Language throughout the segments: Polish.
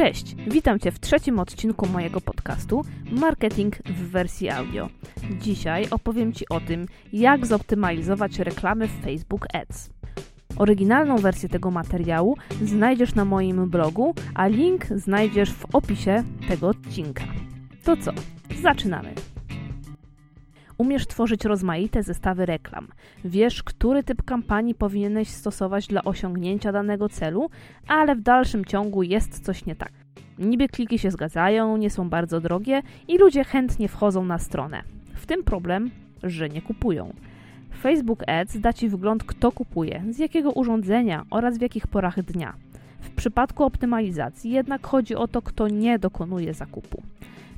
Cześć, witam Cię w trzecim odcinku mojego podcastu Marketing w wersji audio. Dzisiaj opowiem Ci o tym, jak zoptymalizować reklamy w Facebook Ads. Oryginalną wersję tego materiału znajdziesz na moim blogu, a link znajdziesz w opisie tego odcinka. To co? Zaczynamy! Umiesz tworzyć rozmaite zestawy reklam. Wiesz, który typ kampanii powinieneś stosować dla osiągnięcia danego celu, ale w dalszym ciągu jest coś nie tak. Niby kliki się zgadzają, nie są bardzo drogie i ludzie chętnie wchodzą na stronę. W tym problem, że nie kupują. Facebook Ads da Ci wgląd, kto kupuje, z jakiego urządzenia oraz w jakich porach dnia. W przypadku optymalizacji jednak chodzi o to, kto nie dokonuje zakupu.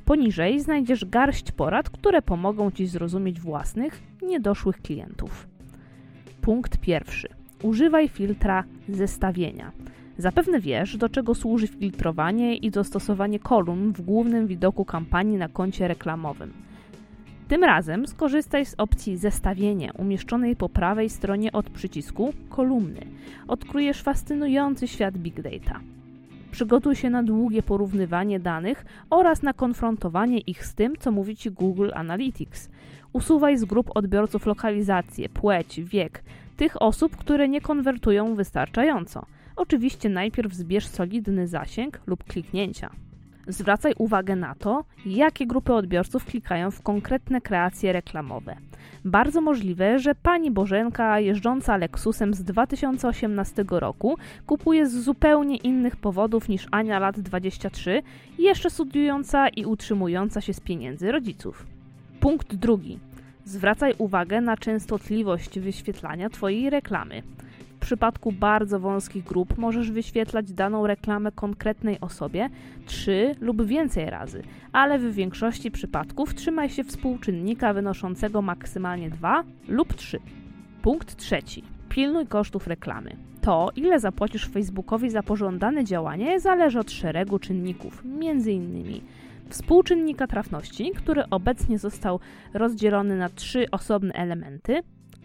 Poniżej znajdziesz garść porad, które pomogą Ci zrozumieć własnych, niedoszłych klientów. Punkt pierwszy. Używaj filtra zestawienia. Zapewne wiesz, do czego służy filtrowanie i dostosowanie kolumn w głównym widoku kampanii na koncie reklamowym. Tym razem skorzystaj z opcji Zestawienie umieszczonej po prawej stronie od przycisku Kolumny. Odkryjesz fascynujący świat Big Data. Przygotuj się na długie porównywanie danych oraz na konfrontowanie ich z tym, co mówi Ci Google Analytics. Usuwaj z grup odbiorców lokalizację, płeć, wiek, tych osób, które nie konwertują wystarczająco. Oczywiście najpierw zbierz solidny zasięg lub kliknięcia. Zwracaj uwagę na to, jakie grupy odbiorców klikają w konkretne kreacje reklamowe. Bardzo możliwe, że pani Bożenka jeżdżąca Lexusem z 2018 roku kupuje z zupełnie innych powodów niż Ania lat 23, jeszcze studiująca i utrzymująca się z pieniędzy rodziców. Punkt drugi. Zwracaj uwagę na częstotliwość wyświetlania Twojej reklamy. Przypadku bardzo wąskich grup możesz wyświetlać daną reklamę konkretnej osobie trzy lub więcej razy, ale w większości przypadków trzymaj się współczynnika wynoszącego maksymalnie 2 lub 3. Punkt trzeci. Pilnuj kosztów reklamy. To, ile zapłacisz Facebookowi za pożądane działanie, zależy od szeregu czynników, m.in. współczynnika trafności, który obecnie został rozdzielony na trzy osobne elementy,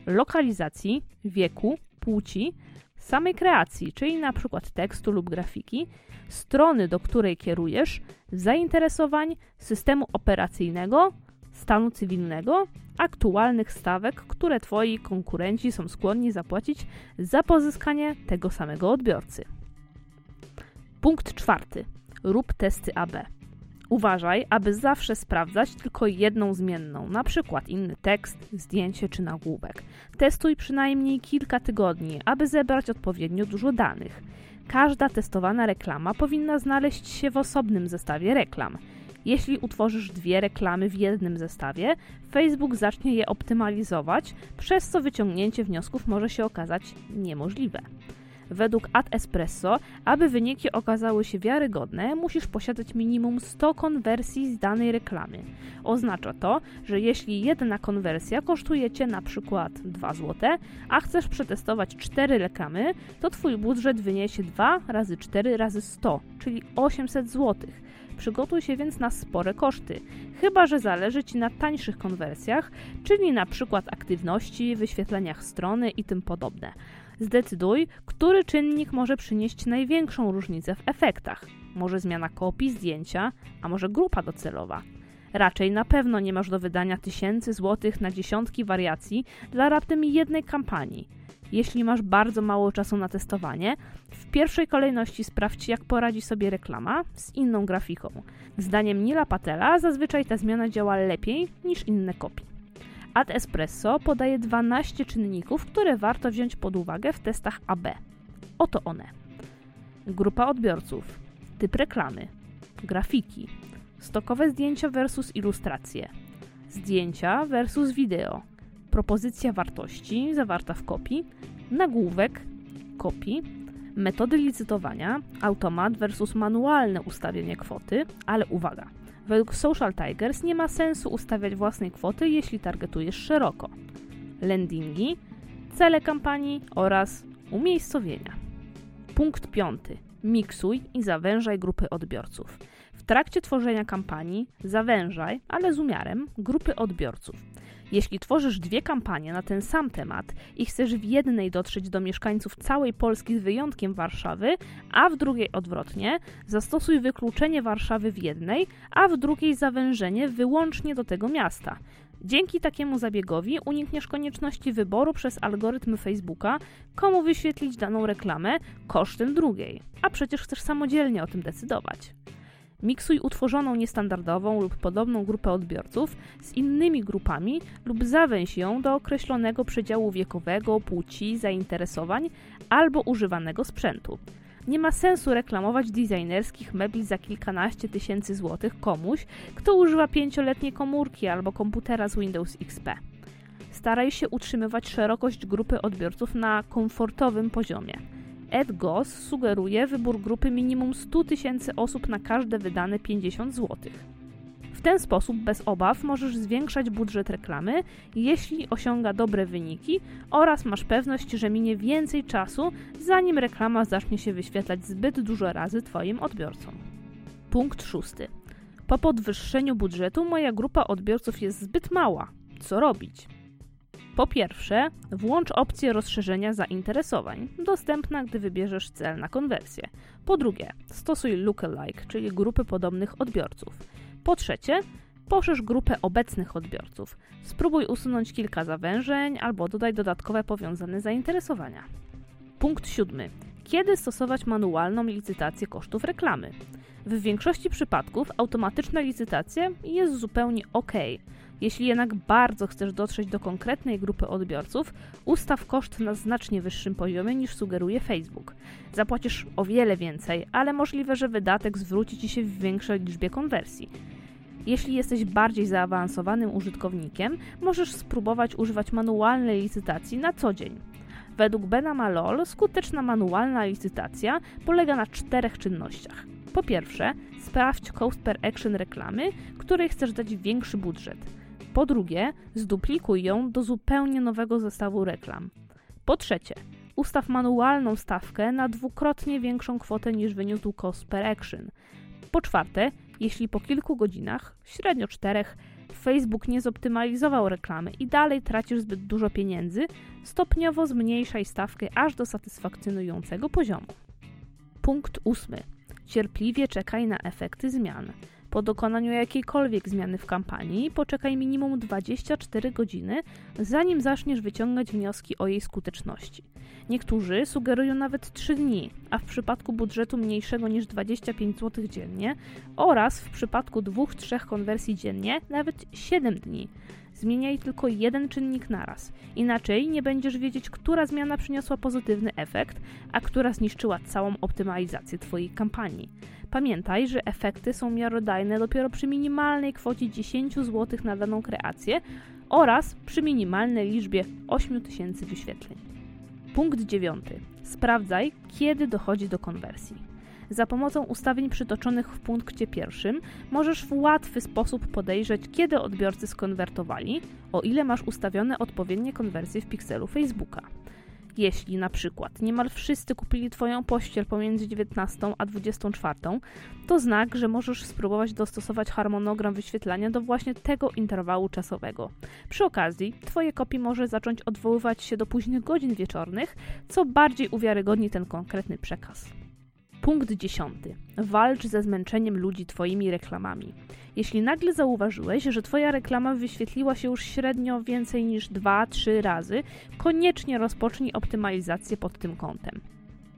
lokalizacji, wieku płci, samej kreacji, czyli na przykład tekstu lub grafiki, strony, do której kierujesz, zainteresowań, systemu operacyjnego, stanu cywilnego, aktualnych stawek, które Twoi konkurenci są skłonni zapłacić za pozyskanie tego samego odbiorcy. Punkt czwarty. Rób testy AB. Uważaj, aby zawsze sprawdzać tylko jedną zmienną, na przykład inny tekst, zdjęcie czy nagłówek. Testuj przynajmniej kilka tygodni, aby zebrać odpowiednio dużo danych. Każda testowana reklama powinna znaleźć się w osobnym zestawie reklam. Jeśli utworzysz dwie reklamy w jednym zestawie, Facebook zacznie je optymalizować, przez co wyciągnięcie wniosków może się okazać niemożliwe. Według Ad Espresso, aby wyniki okazały się wiarygodne, musisz posiadać minimum 100 konwersji z danej reklamy. Oznacza to, że jeśli jedna konwersja kosztuje Cię na przykład 2 zł, a chcesz przetestować 4 reklamy, to Twój budżet wyniesie 2 razy 4 razy 100, czyli 800 zł. Przygotuj się więc na spore koszty, chyba że zależy Ci na tańszych konwersjach, czyli na przykład aktywności, wyświetleniach strony i tym podobne. Zdecyduj, który czynnik może przynieść największą różnicę w efektach. Może zmiana kopii, zdjęcia, a może grupa docelowa. Raczej na pewno nie masz do wydania tysięcy złotych na dziesiątki wariacji dla raptem jednej kampanii. Jeśli masz bardzo mało czasu na testowanie, w pierwszej kolejności sprawdź, jak poradzi sobie reklama z inną grafiką. Zdaniem Nila Patela zazwyczaj ta zmiana działa lepiej niż inne kopie. Ad Espresso podaje 12 czynników, które warto wziąć pod uwagę w testach AB. Oto one: grupa odbiorców, typ reklamy, grafiki, stokowe zdjęcia versus ilustracje, zdjęcia versus wideo, propozycja wartości zawarta w kopii, nagłówek, kopii, metody licytowania, automat versus manualne ustawienie kwoty, ale uwaga, Według Social Tigers nie ma sensu ustawiać własnej kwoty, jeśli targetujesz szeroko. Landingi, cele kampanii oraz umiejscowienia. Punkt piąty. Miksuj i zawężaj grupy odbiorców. W trakcie tworzenia kampanii zawężaj, ale z umiarem, grupy odbiorców. Jeśli tworzysz dwie kampanie na ten sam temat i chcesz w jednej dotrzeć do mieszkańców całej Polski z wyjątkiem Warszawy, a w drugiej odwrotnie, zastosuj wykluczenie Warszawy w jednej, a w drugiej zawężenie wyłącznie do tego miasta. Dzięki takiemu zabiegowi unikniesz konieczności wyboru przez algorytm Facebooka, komu wyświetlić daną reklamę kosztem drugiej, a przecież chcesz samodzielnie o tym decydować. Miksuj utworzoną niestandardową lub podobną grupę odbiorców z innymi grupami lub zawęź ją do określonego przedziału wiekowego, płci, zainteresowań albo używanego sprzętu. Nie ma sensu reklamować designerskich mebli za kilkanaście tysięcy złotych komuś, kto używa pięcioletniej komórki albo komputera z Windows XP. Staraj się utrzymywać szerokość grupy odbiorców na komfortowym poziomie. EdGos sugeruje wybór grupy minimum 100 tysięcy osób na każde wydane 50 zł. W ten sposób bez obaw możesz zwiększać budżet reklamy, jeśli osiąga dobre wyniki oraz masz pewność, że minie więcej czasu, zanim reklama zacznie się wyświetlać zbyt dużo razy Twoim odbiorcom. Punkt szósty. Po podwyższeniu budżetu moja grupa odbiorców jest zbyt mała. Co robić? Po pierwsze, włącz opcję rozszerzenia zainteresowań, dostępna gdy wybierzesz cel na konwersję. Po drugie, stosuj lookalike, czyli grupy podobnych odbiorców. Po trzecie, poszerz grupę obecnych odbiorców. Spróbuj usunąć kilka zawężeń albo dodaj dodatkowe powiązane zainteresowania. Punkt siódmy. Kiedy stosować manualną licytację kosztów reklamy? W większości przypadków automatyczna licytacja jest zupełnie ok. Jeśli jednak bardzo chcesz dotrzeć do konkretnej grupy odbiorców, ustaw koszt na znacznie wyższym poziomie niż sugeruje Facebook. Zapłacisz o wiele więcej, ale możliwe, że wydatek zwróci ci się w większej liczbie konwersji. Jeśli jesteś bardziej zaawansowanym użytkownikiem, możesz spróbować używać manualnej licytacji na co dzień. Według Bena Malol skuteczna manualna licytacja polega na czterech czynnościach. Po pierwsze, sprawdź cost per action reklamy, której chcesz dać większy budżet. Po drugie, zduplikuj ją do zupełnie nowego zestawu reklam. Po trzecie, ustaw manualną stawkę na dwukrotnie większą kwotę niż wyniósł cost per action. Po czwarte, jeśli po kilku godzinach, średnio czterech, Facebook nie zoptymalizował reklamy i dalej tracisz zbyt dużo pieniędzy, stopniowo zmniejszaj stawkę aż do satysfakcjonującego poziomu. Punkt ósmy. Cierpliwie czekaj na efekty zmian. Po dokonaniu jakiejkolwiek zmiany w kampanii poczekaj minimum 24 godziny, zanim zaczniesz wyciągać wnioski o jej skuteczności. Niektórzy sugerują nawet 3 dni, a w przypadku budżetu mniejszego niż 25 zł dziennie oraz w przypadku 2-3 konwersji dziennie nawet 7 dni. Zmieniaj tylko jeden czynnik naraz. Inaczej nie będziesz wiedzieć, która zmiana przyniosła pozytywny efekt, a która zniszczyła całą optymalizację Twojej kampanii. Pamiętaj, że efekty są miarodajne dopiero przy minimalnej kwocie 10 zł na daną kreację oraz przy minimalnej liczbie 8000 wyświetleń. Punkt 9. Sprawdzaj, kiedy dochodzi do konwersji. Za pomocą ustawień przytoczonych w punkcie pierwszym możesz w łatwy sposób podejrzeć, kiedy odbiorcy skonwertowali, o ile masz ustawione odpowiednie konwersje w pikselu Facebooka. Jeśli na przykład niemal wszyscy kupili Twoją pościel pomiędzy 19 a 24, to znak, że możesz spróbować dostosować harmonogram wyświetlania do właśnie tego interwału czasowego. Przy okazji, Twoje kopie może zacząć odwoływać się do późnych godzin wieczornych, co bardziej uwiarygodni ten konkretny przekaz. Punkt dziesiąty. Walcz ze zmęczeniem ludzi Twoimi reklamami. Jeśli nagle zauważyłeś, że Twoja reklama wyświetliła się już średnio więcej niż 2-3 razy, koniecznie rozpocznij optymalizację pod tym kątem.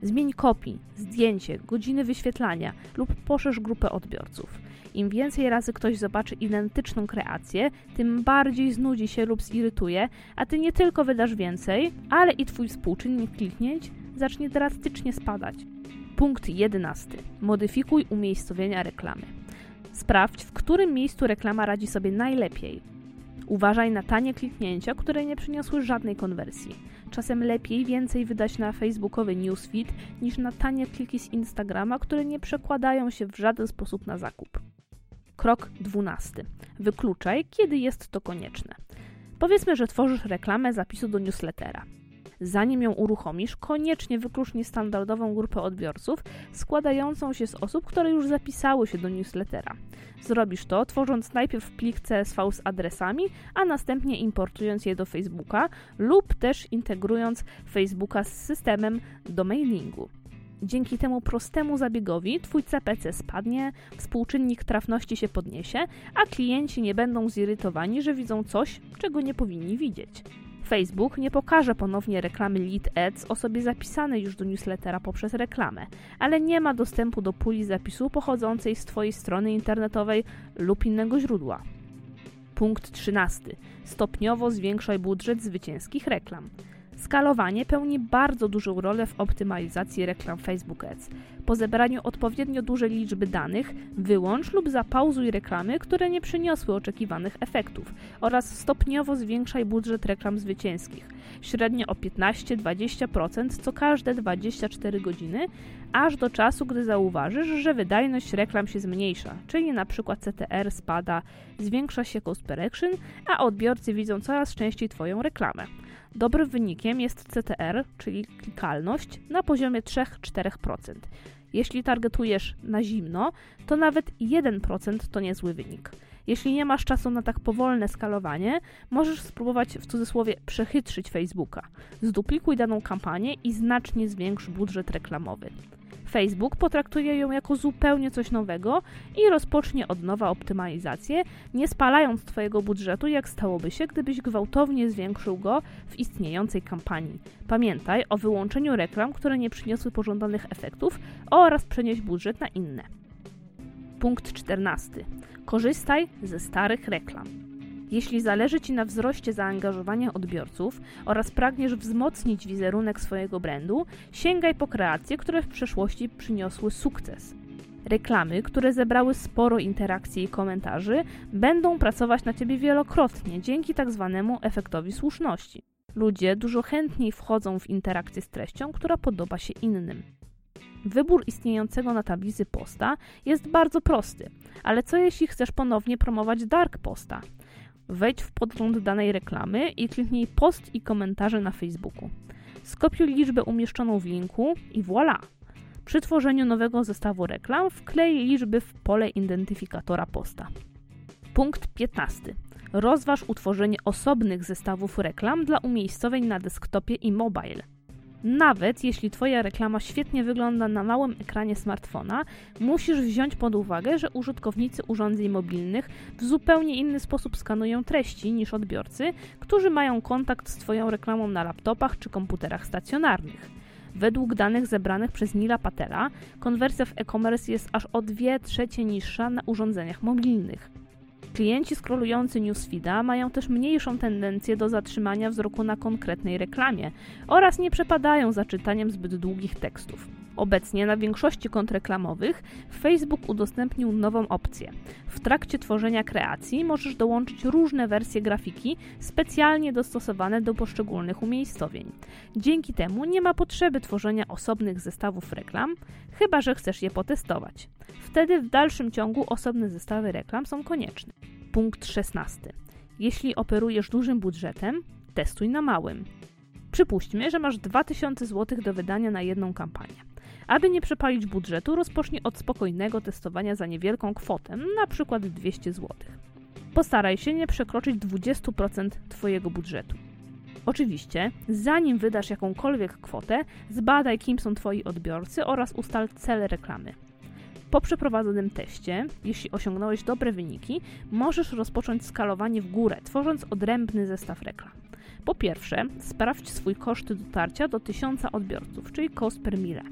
Zmień kopii, zdjęcie, godziny wyświetlania lub poszerz grupę odbiorców. Im więcej razy ktoś zobaczy identyczną kreację, tym bardziej znudzi się lub zirytuje, a ty nie tylko wydasz więcej, ale i twój współczynnik kliknięć zacznie drastycznie spadać. Punkt 11. Modyfikuj umiejscowienia reklamy. Sprawdź, w którym miejscu reklama radzi sobie najlepiej. Uważaj na tanie kliknięcia, które nie przyniosły żadnej konwersji. Czasem lepiej więcej wydać na facebookowy newsfeed niż na tanie kliki z Instagrama, które nie przekładają się w żaden sposób na zakup. Krok 12. Wykluczaj, kiedy jest to konieczne. Powiedzmy, że tworzysz reklamę zapisu do newslettera. Zanim ją uruchomisz, koniecznie wyklucz niestandardową grupę odbiorców składającą się z osób, które już zapisały się do newslettera. Zrobisz to tworząc najpierw plik CSV z adresami, a następnie importując je do Facebooka lub też integrując Facebooka z systemem do mailingu. Dzięki temu prostemu zabiegowi Twój CPC spadnie, współczynnik trafności się podniesie, a klienci nie będą zirytowani, że widzą coś, czego nie powinni widzieć. Facebook nie pokaże ponownie reklamy Lead Ads osobie zapisanej już do newslettera poprzez reklamę, ale nie ma dostępu do puli zapisu pochodzącej z Twojej strony internetowej lub innego źródła. Punkt 13. Stopniowo zwiększaj budżet zwycięskich reklam. Skalowanie pełni bardzo dużą rolę w optymalizacji reklam Facebook Ads. Po zebraniu odpowiednio dużej liczby danych wyłącz lub zapauzuj reklamy, które nie przyniosły oczekiwanych efektów oraz stopniowo zwiększaj budżet reklam zwycięskich, średnio o 15-20% co każde 24 godziny, aż do czasu, gdy zauważysz, że wydajność reklam się zmniejsza, czyli przykład CTR spada, zwiększa się cost per action, a odbiorcy widzą coraz częściej Twoją reklamę. Dobrym wynikiem jest CTR, czyli klikalność, na poziomie 3-4%. Jeśli targetujesz na zimno, to nawet 1% to niezły wynik. Jeśli nie masz czasu na tak powolne skalowanie, możesz spróbować w cudzysłowie przechytrzyć Facebooka. Zduplikuj daną kampanię i znacznie zwiększ budżet reklamowy. Facebook potraktuje ją jako zupełnie coś nowego i rozpocznie od nowa optymalizację, nie spalając Twojego budżetu, jak stałoby się, gdybyś gwałtownie zwiększył go w istniejącej kampanii. Pamiętaj o wyłączeniu reklam, które nie przyniosły pożądanych efektów oraz przenieść budżet na inne. Punkt 14. Korzystaj ze starych reklam. Jeśli zależy Ci na wzroście zaangażowania odbiorców oraz pragniesz wzmocnić wizerunek swojego brandu, sięgaj po kreacje, które w przeszłości przyniosły sukces. Reklamy, które zebrały sporo interakcji i komentarzy, będą pracować na Ciebie wielokrotnie dzięki tak zwanemu efektowi słuszności. Ludzie dużo chętniej wchodzą w interakcję z treścią, która podoba się innym. Wybór istniejącego na tablicy posta jest bardzo prosty, ale co jeśli chcesz ponownie promować dark posta? Wejdź w podgląd danej reklamy i kliknij post i komentarze na Facebooku. Skopiuj liczbę umieszczoną w linku i voilà! Przy tworzeniu nowego zestawu reklam wklej liczby w pole identyfikatora posta. Punkt 15. Rozważ utworzenie osobnych zestawów reklam dla umiejscowień na desktopie i mobile. Nawet jeśli Twoja reklama świetnie wygląda na małym ekranie smartfona, musisz wziąć pod uwagę, że użytkownicy urządzeń mobilnych w zupełnie inny sposób skanują treści niż odbiorcy, którzy mają kontakt z Twoją reklamą na laptopach czy komputerach stacjonarnych. Według danych zebranych przez Nila Patela, konwersja w e-commerce jest aż o 2 trzecie niższa na urządzeniach mobilnych. Klienci scrollujący newsfeeda mają też mniejszą tendencję do zatrzymania wzroku na konkretnej reklamie oraz nie przepadają za czytaniem zbyt długich tekstów. Obecnie na większości kont reklamowych Facebook udostępnił nową opcję. W trakcie tworzenia kreacji możesz dołączyć różne wersje grafiki specjalnie dostosowane do poszczególnych umiejscowień. Dzięki temu nie ma potrzeby tworzenia osobnych zestawów reklam, chyba że chcesz je potestować. Wtedy w dalszym ciągu osobne zestawy reklam są konieczne. Punkt 16. Jeśli operujesz dużym budżetem, testuj na małym. Przypuśćmy, że masz 2000 zł do wydania na jedną kampanię. Aby nie przepalić budżetu, rozpocznij od spokojnego testowania za niewielką kwotę, np. 200 zł. Postaraj się nie przekroczyć 20% Twojego budżetu. Oczywiście, zanim wydasz jakąkolwiek kwotę, zbadaj kim są Twoi odbiorcy oraz ustal cel reklamy. Po przeprowadzonym teście, jeśli osiągnąłeś dobre wyniki, możesz rozpocząć skalowanie w górę, tworząc odrębny zestaw reklam. Po pierwsze, sprawdź swój koszt dotarcia do 1000 odbiorców, czyli cost per mile.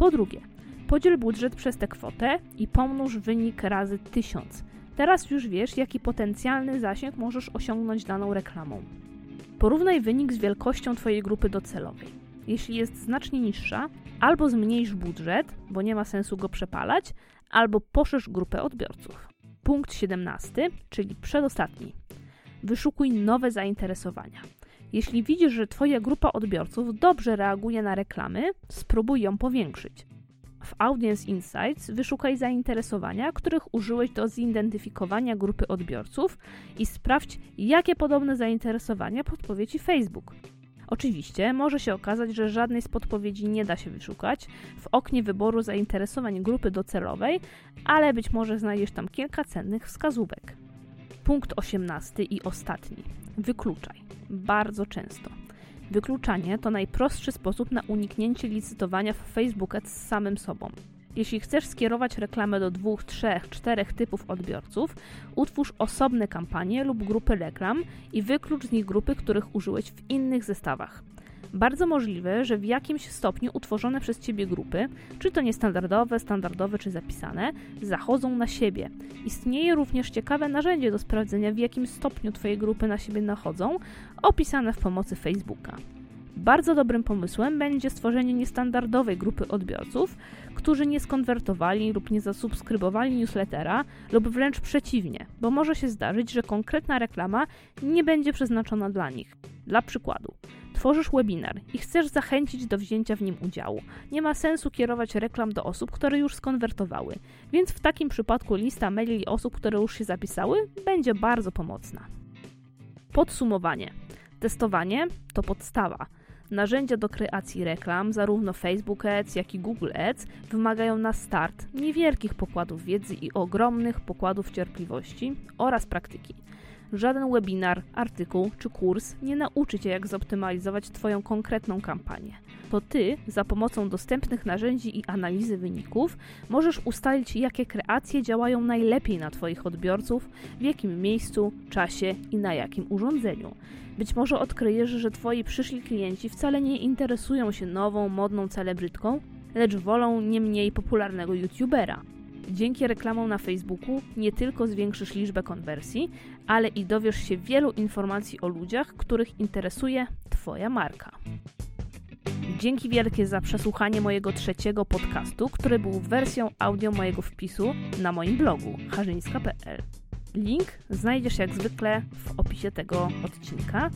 Po drugie, podziel budżet przez tę kwotę i pomnóż wynik razy 1000. Teraz już wiesz, jaki potencjalny zasięg możesz osiągnąć daną reklamą. Porównaj wynik z wielkością Twojej grupy docelowej. Jeśli jest znacznie niższa, albo zmniejsz budżet, bo nie ma sensu go przepalać, albo poszerz grupę odbiorców. Punkt 17, czyli przedostatni. Wyszukuj nowe zainteresowania. Jeśli widzisz, że Twoja grupa odbiorców dobrze reaguje na reklamy, spróbuj ją powiększyć. W Audience Insights wyszukaj zainteresowania, których użyłeś do zidentyfikowania grupy odbiorców i sprawdź, jakie podobne zainteresowania podpowie Ci Facebook. Oczywiście może się okazać, że żadnej z podpowiedzi nie da się wyszukać w oknie wyboru zainteresowań grupy docelowej, ale być może znajdziesz tam kilka cennych wskazówek. Punkt 18 i ostatni. Wykluczaj. Bardzo często. Wykluczanie to najprostszy sposób na uniknięcie licytowania w Facebook z samym sobą. Jeśli chcesz skierować reklamę do dwóch, trzech, czterech typów odbiorców, utwórz osobne kampanie lub grupy reklam i wyklucz z nich grupy, których użyłeś w innych zestawach. Bardzo możliwe, że w jakimś stopniu utworzone przez Ciebie grupy, czy to niestandardowe, standardowe czy zapisane, zachodzą na siebie. Istnieje również ciekawe narzędzie do sprawdzenia, w jakim stopniu Twoje grupy na siebie nachodzą, opisane w pomocy Facebooka. Bardzo dobrym pomysłem będzie stworzenie niestandardowej grupy odbiorców, którzy nie skonwertowali lub nie zasubskrybowali newslettera, lub wręcz przeciwnie, bo może się zdarzyć, że konkretna reklama nie będzie przeznaczona dla nich. Dla przykładu, tworzysz webinar i chcesz zachęcić do wzięcia w nim udziału. Nie ma sensu kierować reklam do osób, które już skonwertowały, więc w takim przypadku lista maili osób, które już się zapisały, będzie bardzo pomocna. Podsumowanie. Testowanie to podstawa. Narzędzia do kreacji reklam, zarówno Facebook Ads, jak i Google Ads, wymagają na start niewielkich pokładów wiedzy i ogromnych pokładów cierpliwości oraz praktyki. Żaden webinar, artykuł czy kurs nie nauczy Cię, jak zoptymalizować Twoją konkretną kampanię. To Ty, za pomocą dostępnych narzędzi i analizy wyników, możesz ustalić, jakie kreacje działają najlepiej na Twoich odbiorców, w jakim miejscu, czasie i na jakim urządzeniu. Być może odkryjesz, że Twoi przyszli klienci wcale nie interesują się nową, modną celebrytką, lecz wolą nie mniej popularnego youtubera. Dzięki reklamom na Facebooku nie tylko zwiększysz liczbę konwersji, ale i dowiesz się wielu informacji o ludziach, których interesuje Twoja marka. Dzięki wielkie za przesłuchanie mojego trzeciego podcastu, który był wersją audio mojego wpisu na moim blogu harzyńska.pl. Link znajdziesz jak zwykle w opisie tego odcinka.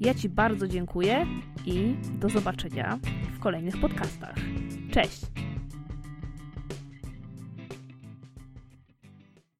Ja Ci bardzo dziękuję i do zobaczenia w kolejnych podcastach. Cześć!